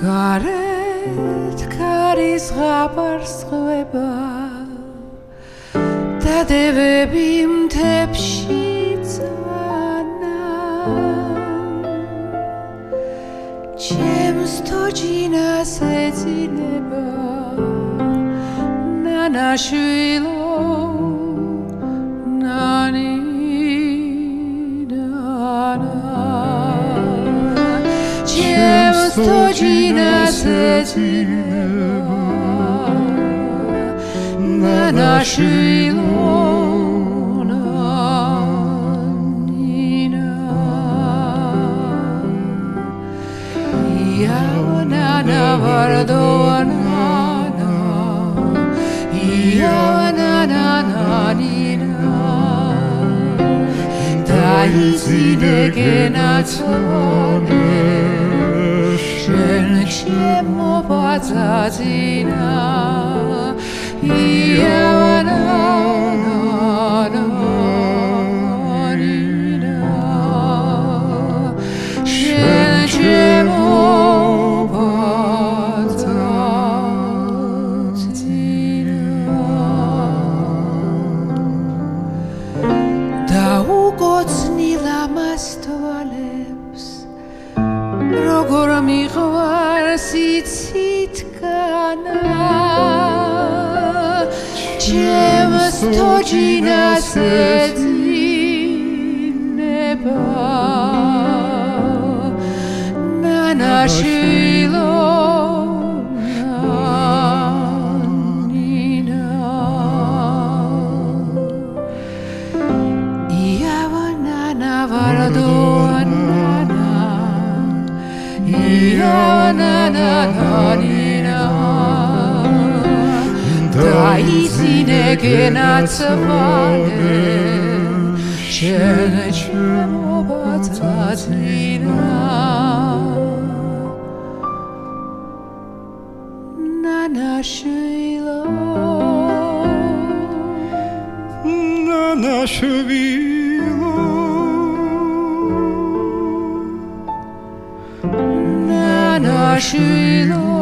გარეთ ქარის ღაბარს ხვება. და დევები მთებში წანა ჩემს თოჯინას ეძინება. ნანაშვილო godzina Cecilewa na naszej łonanina. Ja ona na wardowana, ja ona na na. Ten księmowa zadzina i ja sitsitkana, chem stogina se din neba na naši Vardo Anana, Ia. 내게 나서버는 죄는 주로 받아지나 나나 실로 나나 슈비 Nana Shilo